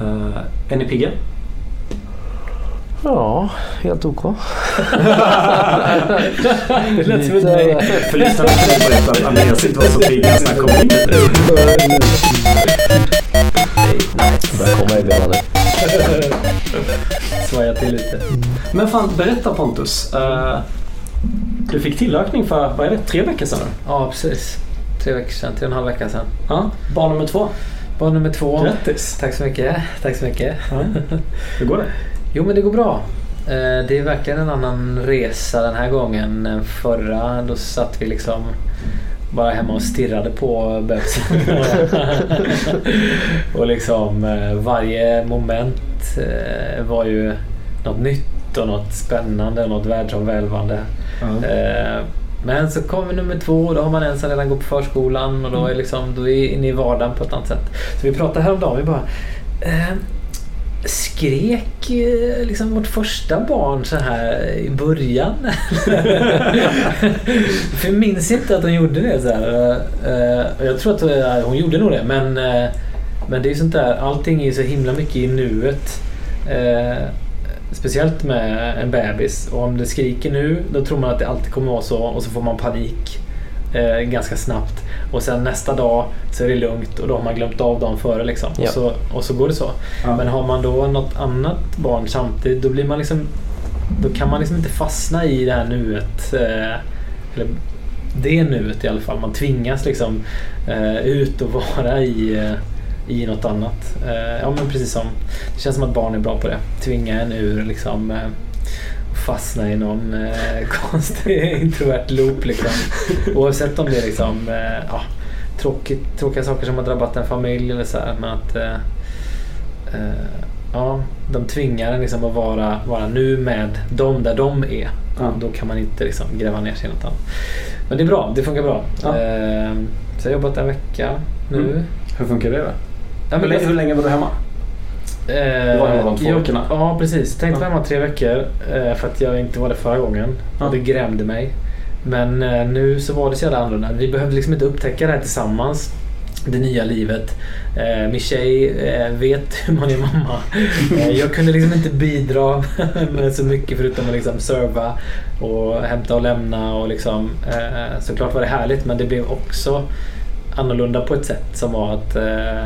Uh, är ni pigga? Ja, helt OK. det lät som ett nej. För lyssnarna kan jag berätta att Andreas inte var så pigg när han kom in. Börjar komma i nu. Svaja till lite. Men fan, berätta Pontus. Uh, du fick tillökning för, vad är det, tre veckor sedan? Ja, precis. Tre veckor sedan, tre och en halv vecka sedan. Ja, barn nummer två. Barn nummer två. Grattis! Tack så mycket. Tack så mycket. Ja. Hur går det? Jo men det går bra. Eh, Det är verkligen en annan resa den här gången än förra. Då satt vi liksom bara hemma och stirrade på bebisen. och liksom eh, varje moment eh, var ju något nytt och något spännande och något världsomvälvande. Ja. Eh, Men så kommer nummer två och då har man en som redan går på förskolan och då är, liksom, då är vi inne i vardagen på ett annat sätt. Så vi pratade häromdagen, vi bara eh, Skrek eh, liksom vårt första barn så här i början? För jag minns inte att hon gjorde det. Så här. Eh, Jag tror att eh, hon gjorde nog det. Men, eh, men det är ju sånt där, allting är så himla mycket i nuet. Speciellt med en bebis. Och om det skriker nu, då tror man att det alltid kommer vara så. Och så får man panik eh, ganska snabbt. Och sen nästa dag så är det lugnt och då har man glömt av dagen före. Liksom. Ja. Och, så, och så går det så. Ja. Men har man då något annat barn samtidigt, då blir man liksom... Då kan man liksom inte fastna i det här nuet. Eh, eller det nuet i alla fall. Man tvingas liksom eh, ut och vara i, eh, i något annat. Eh, ja men precis som... Det känns som att barn är bra på det. Tvinga en ur liksom... Eh, fastna i någon eh, konstig introvert loop liksom. Oavsett om det är liksom... Ja, tråkigt, tråkiga saker som har drabbat en familj eller så här. Men att... Ja, de tvingar en liksom att vara, vara nu med dem där de är. Ja. Då kan man inte liksom gräva ner sig i något annat. Men det är bra, det funkar bra. Ja. Så jag har jobbat en vecka nu. Mm. Hur funkar det då? Ja, hur, men länge, hur länge var du hemma? Eh, var hemma de två jag- veckorna. Ja, precis. Tänkte Ja. vara hemma tre veckor eh, för att jag inte var det förra gången. Ja. Och det grämde mig. Men eh, nu så var det så jävla annorlunda. Vi behövde liksom inte upptäcka det här tillsammans. Det nya livet. Eh, min tjej eh, vet hur man är mamma. Eh, jag kunde liksom inte bidra med så mycket förutom att liksom serva och hämta och lämna. Och liksom, eh, såklart var det härligt men det blev också annorlunda på ett sätt som var att eh,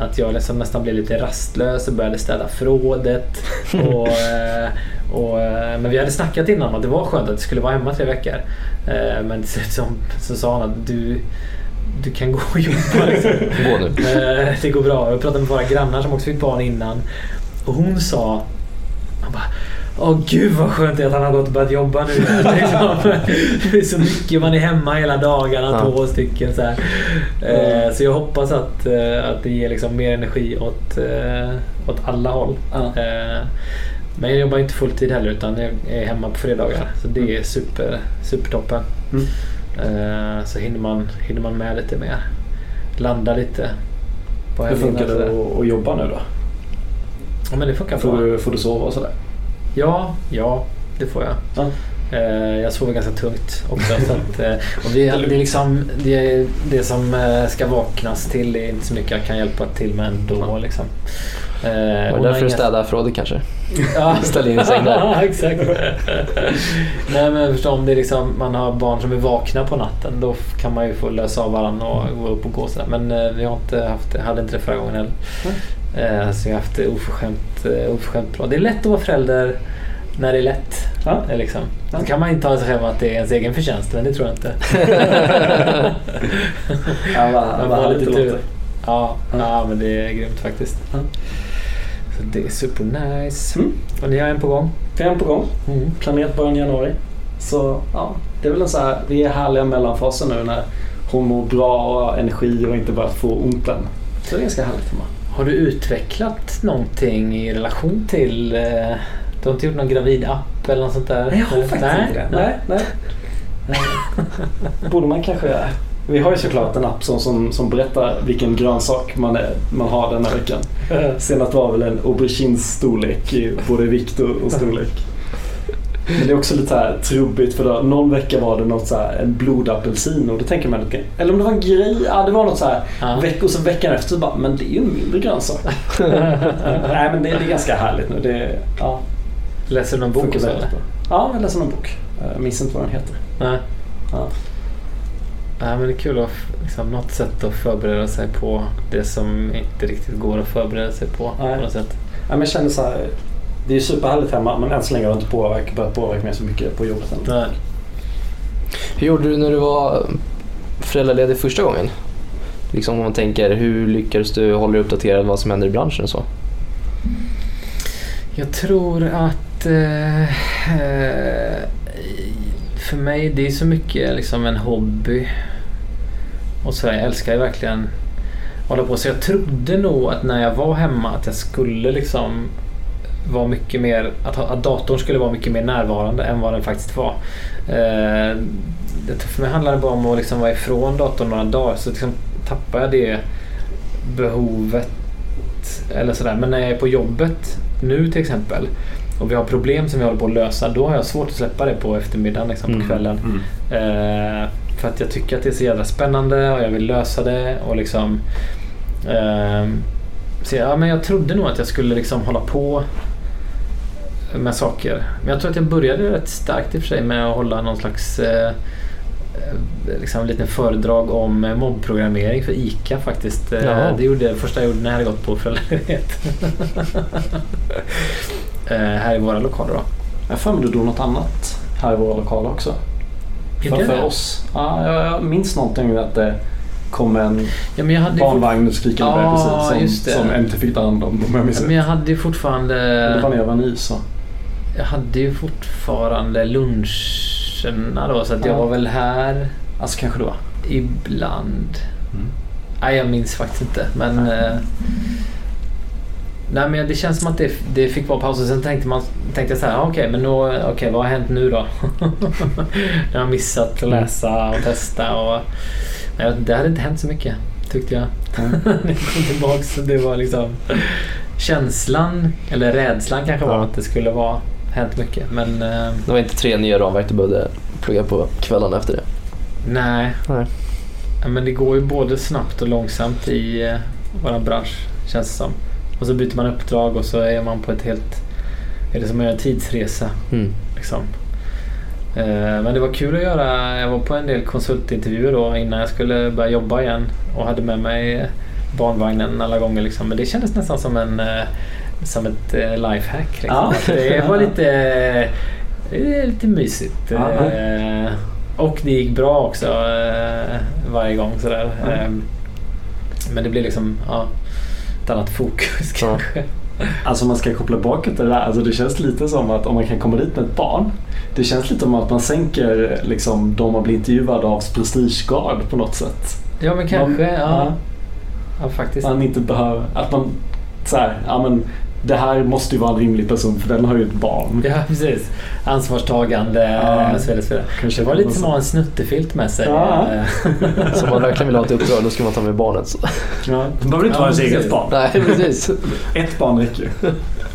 att jag liksom nästan blev lite rastlös och började städa förrådet. Och, eh, och, eh, men vi hade snackat innan om att det var skönt att det skulle vara hemma tre veckor. Eh, Men till slut så, så sa han att du, du kan gå och jobba. Liksom. Det går bra. Jag pratade med våra grannar som också fick barn innan. Och hon sa... Han bara, Åh gud vad skönt det är att han har gått och börjat jobba nu. Det är så mycket, man är hemma hela dagarna, Ja. två stycken. Så. Eh, så jag hoppas att, eh, att det ger liksom mer energi åt, eh, åt alla håll. Ja. Men jag jobbar inte fulltid heller utan jag är hemma på fredagar. Så det är super, supertoppen. Mm. Så hinner man, hinner man med lite mer. Landa lite. På Hur funkar det att, jobba nu då? Ja men det funkar Får bra. du, får du sova och sådär? Ja, ja det får jag. Ja. Eh, Jag sover ganska tungt också. så att, eh, och det, det, är liksom, det, är det som eh, ska vaknas till det är inte så mycket jag kan hjälpa till med ändå. Liksom. Eh, Var det hon har därför du städade förrådet kanske? Ja. Ställ in en säng där. Ja, exakt. Nej men förstå om det är liksom, man har barn som är vakna på natten då kan man ju få lösa av varandra och gå upp och gå sådär. Men eh, vi har inte haft hade inte det förra gången heller. Eh, vi har haft det oförskämt, eh, oförskämt bra. Det är lätt att vara förälder när det är lätt. Ja. Liksom. Ja. Så kan man inte ta sig själv att det är ens egen förtjänst men det tror jag inte. Vad får härligt lite tur. Ja, Ja. ja, men det är grymt faktiskt. Ja. Så det är super nice. Mm. Och ni har en på gång? Vi är en på gång. Mm. Planerat början januari. Så ja, det är väl en så här, vi är härliga mellanfaser nu när hon mår bra och har energi och inte börjat få ont än. Så det är ganska härligt för mig. Har du utvecklat någonting i relation till... Eh, du har inte gjort någon gravid-app eller något sånt där? Nej, jag har faktiskt inte det. Nej, nej. Borde man kanske göra. Vi har ju såklart en app som, som, som berättar vilken grönsak man, är, man har den här veckan. Senast var väl en aubergines storlek i både vikt och storlek. Men det är också lite här trubbigt för då, någon vecka var det något så här, en blodapelsin och då tänker man lite, eller om det var en grej, ja det var något så här Ja. veck, och så veckan efter så bara, men det är ju en mindre grönsak. Nej men det, det är ganska härligt nu. Det, ja, Läser du någon bok? funkar och så, väldigt eller? Ja, jag läser någon bok. Jag minns inte vad den heter. Nej. Ja. Nej, men det är kul att liksom, något sätt att förbereda sig på det som inte riktigt går att förbereda sig på. Nej. på något sätt. Ja, men jag känner så här, det är superhärligt hemma men än så länge har det inte påverkat, börjat påverka mig så mycket på jobbet än. Nej. Hur gjorde du när du var föräldraledig första gången? Liksom om man tänker, hur lyckades du hålla dig uppdaterad vad som händer i branschen och så? Jag tror att eh, eh, för mig det är så mycket liksom en hobby. Och så jag älskar ju verkligen att hålla på. Så jag trodde nog att när jag var hemma att jag skulle liksom vara mycket mer, att, att datorn skulle vara mycket mer närvarande än vad den faktiskt var. Eh, det, för mig handlar det bara om att liksom vara ifrån datorn några dagar så liksom tappar jag det behovet eller sådär. Men när jag är på jobbet nu till exempel och vi har problem som vi håller på att lösa då har jag svårt att släppa det på eftermiddagen, liksom, Mm. på kvällen. Eh, för att jag tycker att det är så jävla spännande och jag vill lösa det och liksom eh, så ja, men jag trodde nog att jag skulle liksom hålla på med saker. Men jag tror att jag började rätt starkt i och för sig med att hålla någon slags eh, eh, liksom, liten föredrag om eh, mobbprogrammering för ICA faktiskt. Eh, Jaha. Det gjorde jag det första jag gjorde när jag hade gått på föräldraledighet. här i våra lokaler då. Jag har för mig du drog något annat här i våra lokaler också. För, jag för det? oss. Ja, jag, jag minns någonting att det kom en Ja, men jag hade barnvagn och skrikande Ja, bebis som, det. som MT fick ta hand om. Om jag minns Ja, men jag hade ju fortfarande... Det var när jag var ny så. Jag hade ju fortfarande luncherna då så att jag Ja. var väl här Alltså kanske då. ibland. Mm. Nej, jag minns faktiskt inte. Men, eh, nej, men det känns som att det, det fick vara paus och sen tänkte, man, tänkte jag så här, ah, okej, men då, okej, vad har hänt nu då? jag har missat att läsa och testa och inte, det hade inte hänt så mycket tyckte jag. Mm. När jag kom tillbaka så det var liksom känslan, eller rädslan kanske var Ja. att det skulle vara hänt mycket. Men eh, Det var inte tre nya ramverk du behövde plugga på kvällarna efter det? nej, Nej. Men det går ju både snabbt och långsamt i eh, vår bransch känns det som. Och så byter man uppdrag och så är man på ett helt... Är det som att göra en tidsresa Mm. liksom. Eh, Men det var kul att göra. Jag var på en del konsultintervjuer då innan jag skulle börja jobba igen och hade med mig barnvagnen alla gånger. Liksom. Men det kändes nästan som en eh, som ett eh, lifehack. Liksom. Ja. Det var lite, det är lite mysigt. Ja. Eh, Och det gick bra också eh, varje gång. Sådär. Ja. Eh, Men det blir liksom ja, ett annat fokus Ja. kanske. Alltså om man ska koppla bakåt det där. Alltså det känns lite som att om man kan komma dit med ett barn. Det känns lite som att man sänker liksom, de man blir intervjuad av prestigegrad på något sätt. Ja men kanske. Man, Ja, ja faktiskt. Man inte behöver, att man så här, ja men det här måste ju vara en rimlig person för den har ju ett barn. Ja, precis. Ansvarstagande Ja. och så vidare. Kanske Det var lite som att ha en snuttefilt med sig. Ja. Så om man verkligen vill ha ett uppdrag då ska man ta med barnet. Så. Ja, det behöver inte Ja, vara ens eget barn. Nej, precis. Ett barn räcker ju.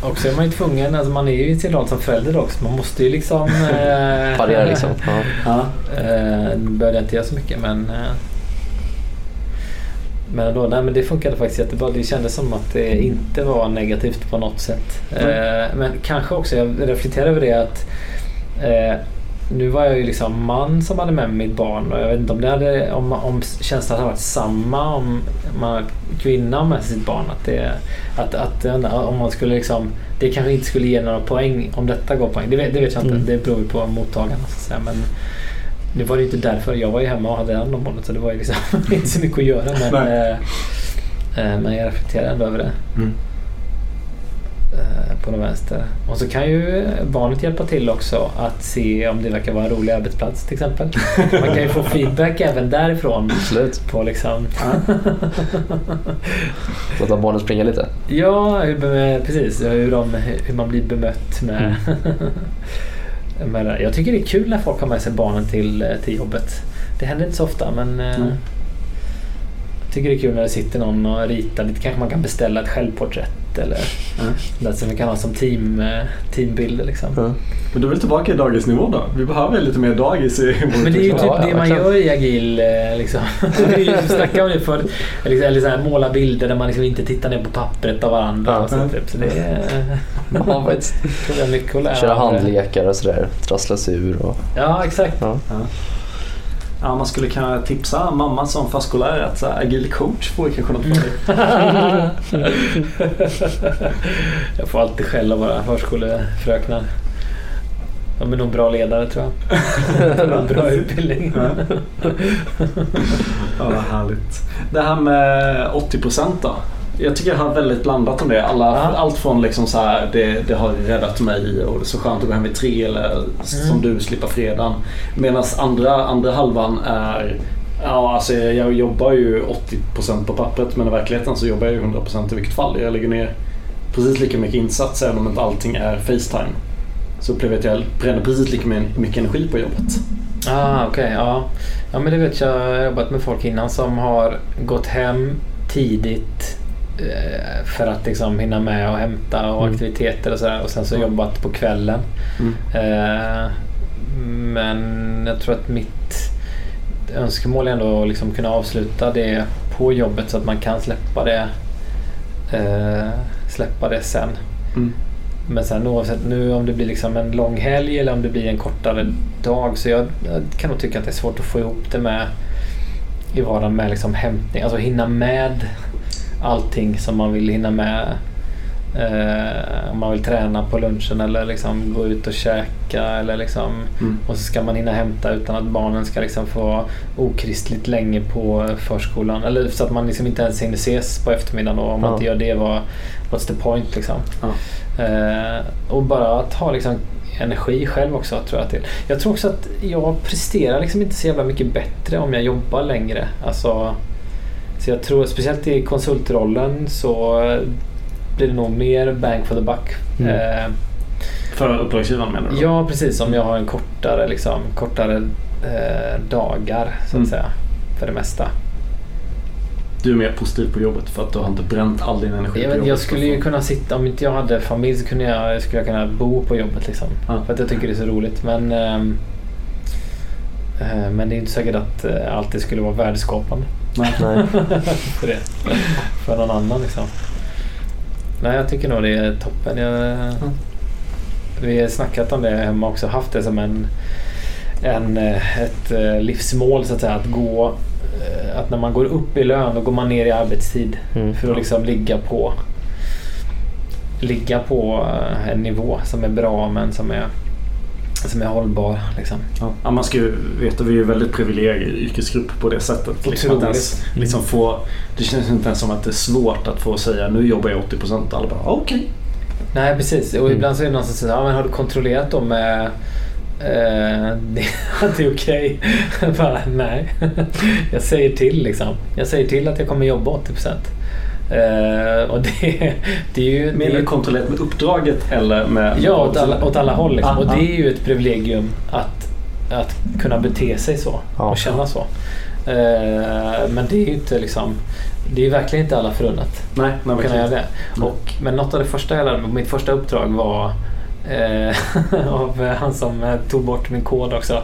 Och så är man ju tvungen, alltså man är ju i sin roll som förälder också. Man måste ju liksom... Eh, Parera liksom. Ja. Ja. Eh, jag inte göra så mycket men... Eh, men ändå, nej men det funkade faktiskt jättebra. Det kändes som att det inte var negativt på något sätt. Eh, men kanske också, jag reflekterar över det att eh, nu var jag ju liksom man som hade med mig mitt barn och jag vet inte om, det hade, om, om känslan hade varit samma om man kvinna med sitt barn. Att det, att, att, om man skulle liksom, det kanske inte skulle ge några poäng om detta går poäng. Det vet, det vet jag inte. Mm. Det beror ju på mottagarna. Så att säga. Men nu var det inte därför. Jag var ju hemma och hade hand om barnet så det var ju liksom inte så mycket att göra. Men, eh, eh, men jag reflekterar ändå över det. Mm. eh, På den vänster. Och så kan ju barnet hjälpa till också att se om det verkar vara en rolig arbetsplats till exempel. Man kan ju få feedback även därifrån. Absolut. På liksom... Låta barnet springa lite. Ja, precis. Hur, de, hur man blir bemött med, med det. Jag tycker det är kul när folk har med sig barnen till, eh, till jobbet. Det händer inte så ofta men Nej. jag tycker det är kul när det sitter någon och ritar lite. Kanske man kan beställa ett självporträtt eller Ja. det som vi kan ha som team, eh, teambilder. Liksom. Ja. Men då är vi tillbaka i dagisnivå då. Vi behöver lite mer dagis i vår Men det är ju typ Ja, ja, det man gör i agil. Liksom. Vi snackade om det för eller, eller så här, måla bilder där man liksom inte tittar ner på pappret av varandra. Ja. och så, typ. så det är, Ja, faktiskt. Köra handlekar och sådär. Trassla sig ur och... Ja, exakt. Ja. Ja. Ja, man skulle kunna tipsa mamma som förskollärare att så här, agil coach vore kanske något för dig. jag får alltid skäll av våra förskolefröknar. De är nog bra ledare tror jag. De bra utbildning. Ja. Ja, vad härligt. Det här med 80% då? Jag tycker jag har väldigt blandat om det. Alla, Ja. Allt från liksom så här, det, det har räddat mig och det är så skönt att gå hem vid tre eller som du slippa fredagen. Medan andra, andra halvan är Ja, alltså jag, jag jobbar ju 80% på pappret men i verkligheten så jobbar jag ju 100% i vilket fall. Jag lägger ner precis lika mycket insats även om inte allting är Facetime. Så upplever jag att jag bränner precis lika mycket energi på jobbet. Ah, okej. ja. ja, men det vet jag. Jag har jobbat med folk innan som har gått hem tidigt för att liksom hinna med och hämta och Mm. aktiviteter och sådär. Och sen så Ja. jobbat på kvällen. Mm. Eh, men jag tror att mitt önskemål är ändå att liksom kunna avsluta det på jobbet så att man kan släppa det, eh, släppa det sen. Mm. Men sen oavsett nu om det blir liksom en lång helg eller om det blir en kortare dag så jag, jag kan nog tycka att det är svårt att få ihop det med i vardagen med liksom hämtning. Alltså hinna med allting som man vill hinna med. Eh, om man vill träna på lunchen eller liksom gå ut och käka eller liksom Mm. och så ska man hinna hämta utan att barnen ska liksom få vara okristligt länge på förskolan. Eller så att man liksom inte ens hinner ses på eftermiddagen och om man Ja. inte gör det, vad, what's the point liksom? Ja. Eh, och bara att ha liksom energi själv också tror jag till. Jag tror också att jag presterar liksom inte så jävla mycket bättre om jag jobbar längre. Alltså, så jag tror speciellt i konsultrollen så blir det nog mer bang for the buck. Mm. Eh, För uppdragsgivaren menar du? Ja, precis. Om jag har en kortare, liksom, kortare eh, dagar så att Mm. säga. För det mesta. Du är mer positiv på jobbet för att du har inte bränt all din energi Jag, på jobbet. jag skulle ju kunna sitta, om inte jag hade familj så kunde jag, skulle jag kunna bo på jobbet. Liksom. Ja. För att jag tycker det är så roligt. Men, ehm, eh, men det är inte säkert att eh, allt det skulle vara värdeskapande. Nej. Nej. för det. För någon annan liksom. Nej, jag tycker nog det är toppen. Jag, Vi har snackat om det hemma också. Haft det som en, en, eh, ett eh, livsmål så att säga. Att gå eh, att när man går upp i lön då går man ner i arbetstid. Mm. För att liksom ligga på ligga på en nivå som är bra men som är, som är hållbar. Liksom. Ja, man ska ju veta vi är ju väldigt privilegierad yrkesgrupp på det sättet. Liksom att ens, Otroligt. liksom få, det känns inte ens som att det är svårt att få säga nu jobbar jag 80% alla bara okej. Nej precis och Mm. ibland så är det någon som säger ja, men har du kontrollerat då med att det är okej? Bara, Nej, jag säger till liksom. Jag säger till att jag kommer jobba 80%. Eh, och det, det är ju... Menar du kontrollerat med uppdraget eller med... Ja, åt alla, åt alla håll. Liksom. Ah, och ah. det är ju ett privilegium att, att kunna bete sig så Ja. och känna så. Eh, men det är ju inte liksom... Det är verkligen inte alla förunnat Nej, nej kunna göra det. Nej. Och, men något av det första jag lärde mig, mitt första uppdrag var eh, av han som tog bort min kod också.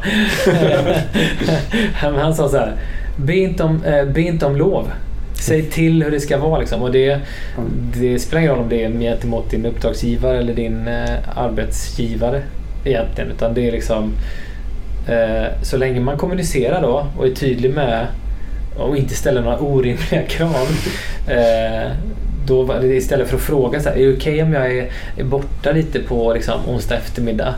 Han sa så här, be inte om, be inte om lov. Säg till hur det ska vara. Liksom. Och det, det spelar ingen roll om det är gentemot din uppdragsgivare eller din eh, arbetsgivare egentligen. Utan det är liksom eh, så länge man kommunicerar då och är tydlig med och inte ställer några orimliga krav. Eh, då, istället för att fråga så här, är det okej om jag är, är borta lite på liksom, onsdag eftermiddag?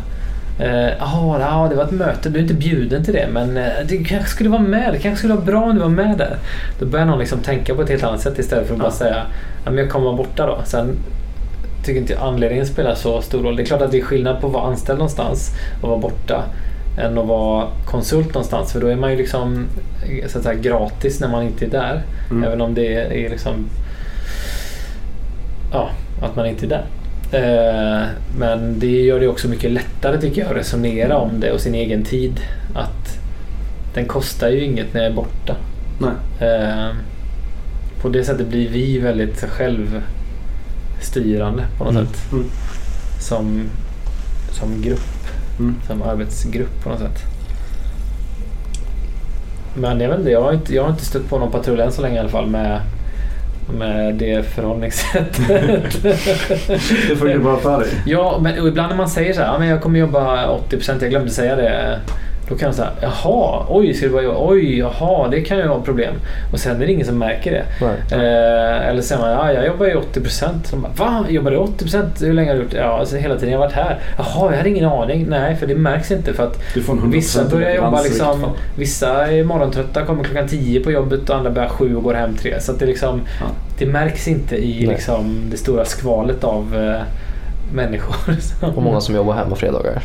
Eh, Jaha, ja, det var ett möte. Du är inte bjuden till det men eh, det kanske skulle vara med. Det kanske skulle vara bra om du var med där. Då börjar någon liksom tänka på ett helt annat sätt istället för att Ja. bara säga men jag kommer vara borta då. Sen tycker inte anledningen spelar så stor roll. Det är klart att det är skillnad på att vara anställd någonstans och vara borta än att vara konsult någonstans. För då är man ju liksom så att säga, gratis när man inte är där. Mm. Även om det är liksom ja, att man inte är där. Eh, men det gör det också mycket lättare tycker jag att resonera om det och sin egen tid. Att den kostar ju inget när jag är borta. Nej. Eh, på det sättet blir vi väldigt själv styrande på något Mm. sätt. Mm. Som, som grupp, Mm. som arbetsgrupp på något sätt. Men jag vet inte, jag har inte, jag har inte stött på någon patrull än så länge i alla fall med, med det förhållningssättet. Det du bara för dig. Ja, men ibland när man säger så här, men jag kommer jobba 80%, jag glömde säga det. Då kan jag säga, jaha, oj, ska du bara jobba? Oj, jaha, det kan ju vara problem. Och sen är det ingen som märker det. Eh, eller säger man, ja, jag jobbar ju 80%. Så man, Va? Jobbar du 80%? Hur länge har du gjort det? Ja, alltså, hela tiden jag har varit här. Jaha, jag hade ingen aning. Nej, för det märks inte. För att Du får en 100% vissa börjar jobba liksom, vissa är morgontrötta, kommer klockan 10 på jobbet och andra börjar 7 och går hem 3. Så det liksom, Ja. det märks inte i liksom, det stora skvalet av eh, människor. Och många som jobbar hemma fredagar.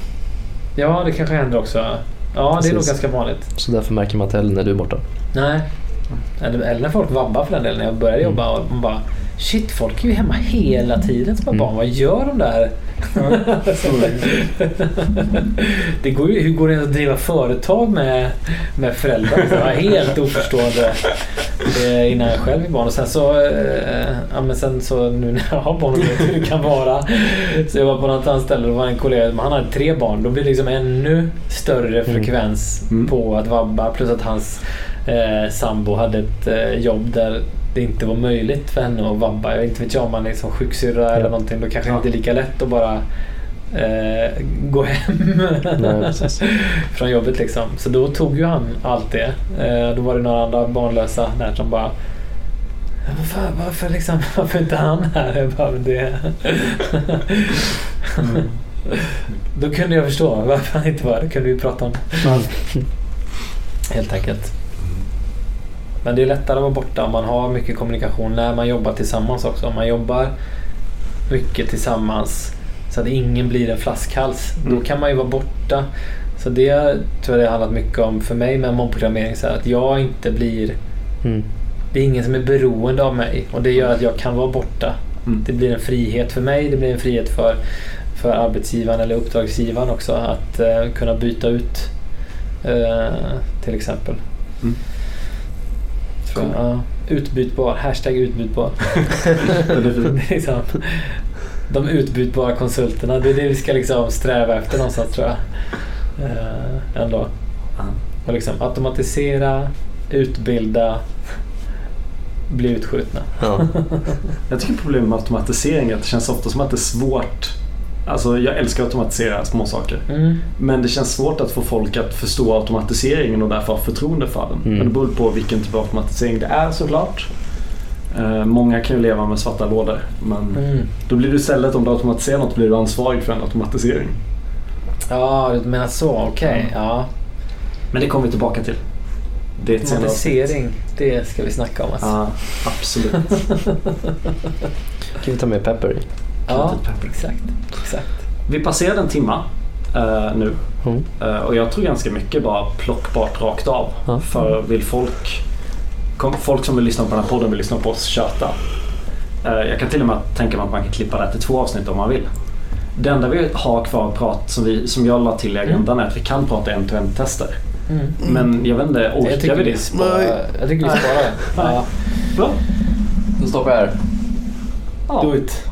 Ja, det kanske händer också. Ja, det är nog Precis. ganska vanligt. Så därför märker man inte heller när du är borta. Nej. Eller, eller när folk vabbar för den delen. När jag började Mm. jobba och man bara Shit, folk är ju hemma hela tiden som Mm. barn. Vad gör de där? det går ju, hur går det att driva företag med, med föräldrar? Helt oförstående innan jag själv fick barn. Och sen så, eh, ja, men sen så nu när jag har barn och vet hur det kan vara. Så jag var på något annat ställe och var en kollega, han hade tre barn. Då blir det liksom ännu större frekvens Mm. på att vabba. Plus att hans eh, sambo hade ett eh, jobb där det inte var möjligt för henne att vabba. Jag vet inte vet jag om man är liksom sjuksyrra eller någonting. Då kanske Ja. inte är lika lätt att bara eh, gå hem Nej, från jobbet. Liksom. Så då tog ju han allt det. Eh, då var det några andra barnlösa där som bara "Ja, Varför, varför, liksom, varför inte han här? Jag bara, "Men det... Då kunde jag förstå varför han inte var där. kunde vi prata om det. Helt enkelt. Men det är lättare att vara borta om man har mycket kommunikation när man jobbar tillsammans också. Om man jobbar mycket tillsammans så att ingen blir en flaskhals. Då Mm. kan man ju vara borta. Så det tror jag det har handlat mycket om för mig med målprogrammering. Så att jag inte blir... Mm. Det är ingen som är beroende av mig och det gör att jag kan vara borta. Mm. Det blir en frihet för mig. Det blir en frihet för, för arbetsgivaren eller uppdragsgivaren också att eh, kunna byta ut eh, till exempel. Mm. Jag. Ja. Utbytbar. Hashtag utbytbar. Det är de utbytbara konsulterna. Det är det vi ska liksom sträva efter någonstans tror jag. Eh, ändå. Och liksom automatisera, utbilda, bli utskjutna. Ja. Jag tycker problemet med automatisering är att det känns ofta som att det är svårt. Alltså jag älskar att automatisera små saker. Mm. Men det känns svårt att få folk att förstå automatiseringen och därför ha förtroende för den. Mm. Men det beror på vilken typ av automatisering det är såklart. Eh, många kan ju leva med svarta lådor. Men Mm. då blir du istället, om du automatiserar något, blir du ansvarig för en automatisering. Ja, du menar så. Okej. Ja. Ja. Men det kommer vi tillbaka till. Det är. Automatisering, det ska vi snacka om alltså. Ja, absolut. kan vi ta med pepper i. Ja, pepper. exakt. exakt. Vi passerade en timma eh, nu. Mm. Eh, och jag tror ganska mycket bara plockbart rakt av. Ja. För vill folk, folk som vill lyssna på den här podden vill lyssna på oss köta. Eh, jag kan till och med tänka mig att man kan klippa det här till två avsnitt om man vill. Det enda vi har kvar att prata, som, vi, som jag la till i agendan är att vi kan prata end-to-end tester. Mm. Men jag vet inte, orkar vi det? sparar, jag tycker vi sparar det. Ja. Bra. Då stoppar jag här. Ja. Do it.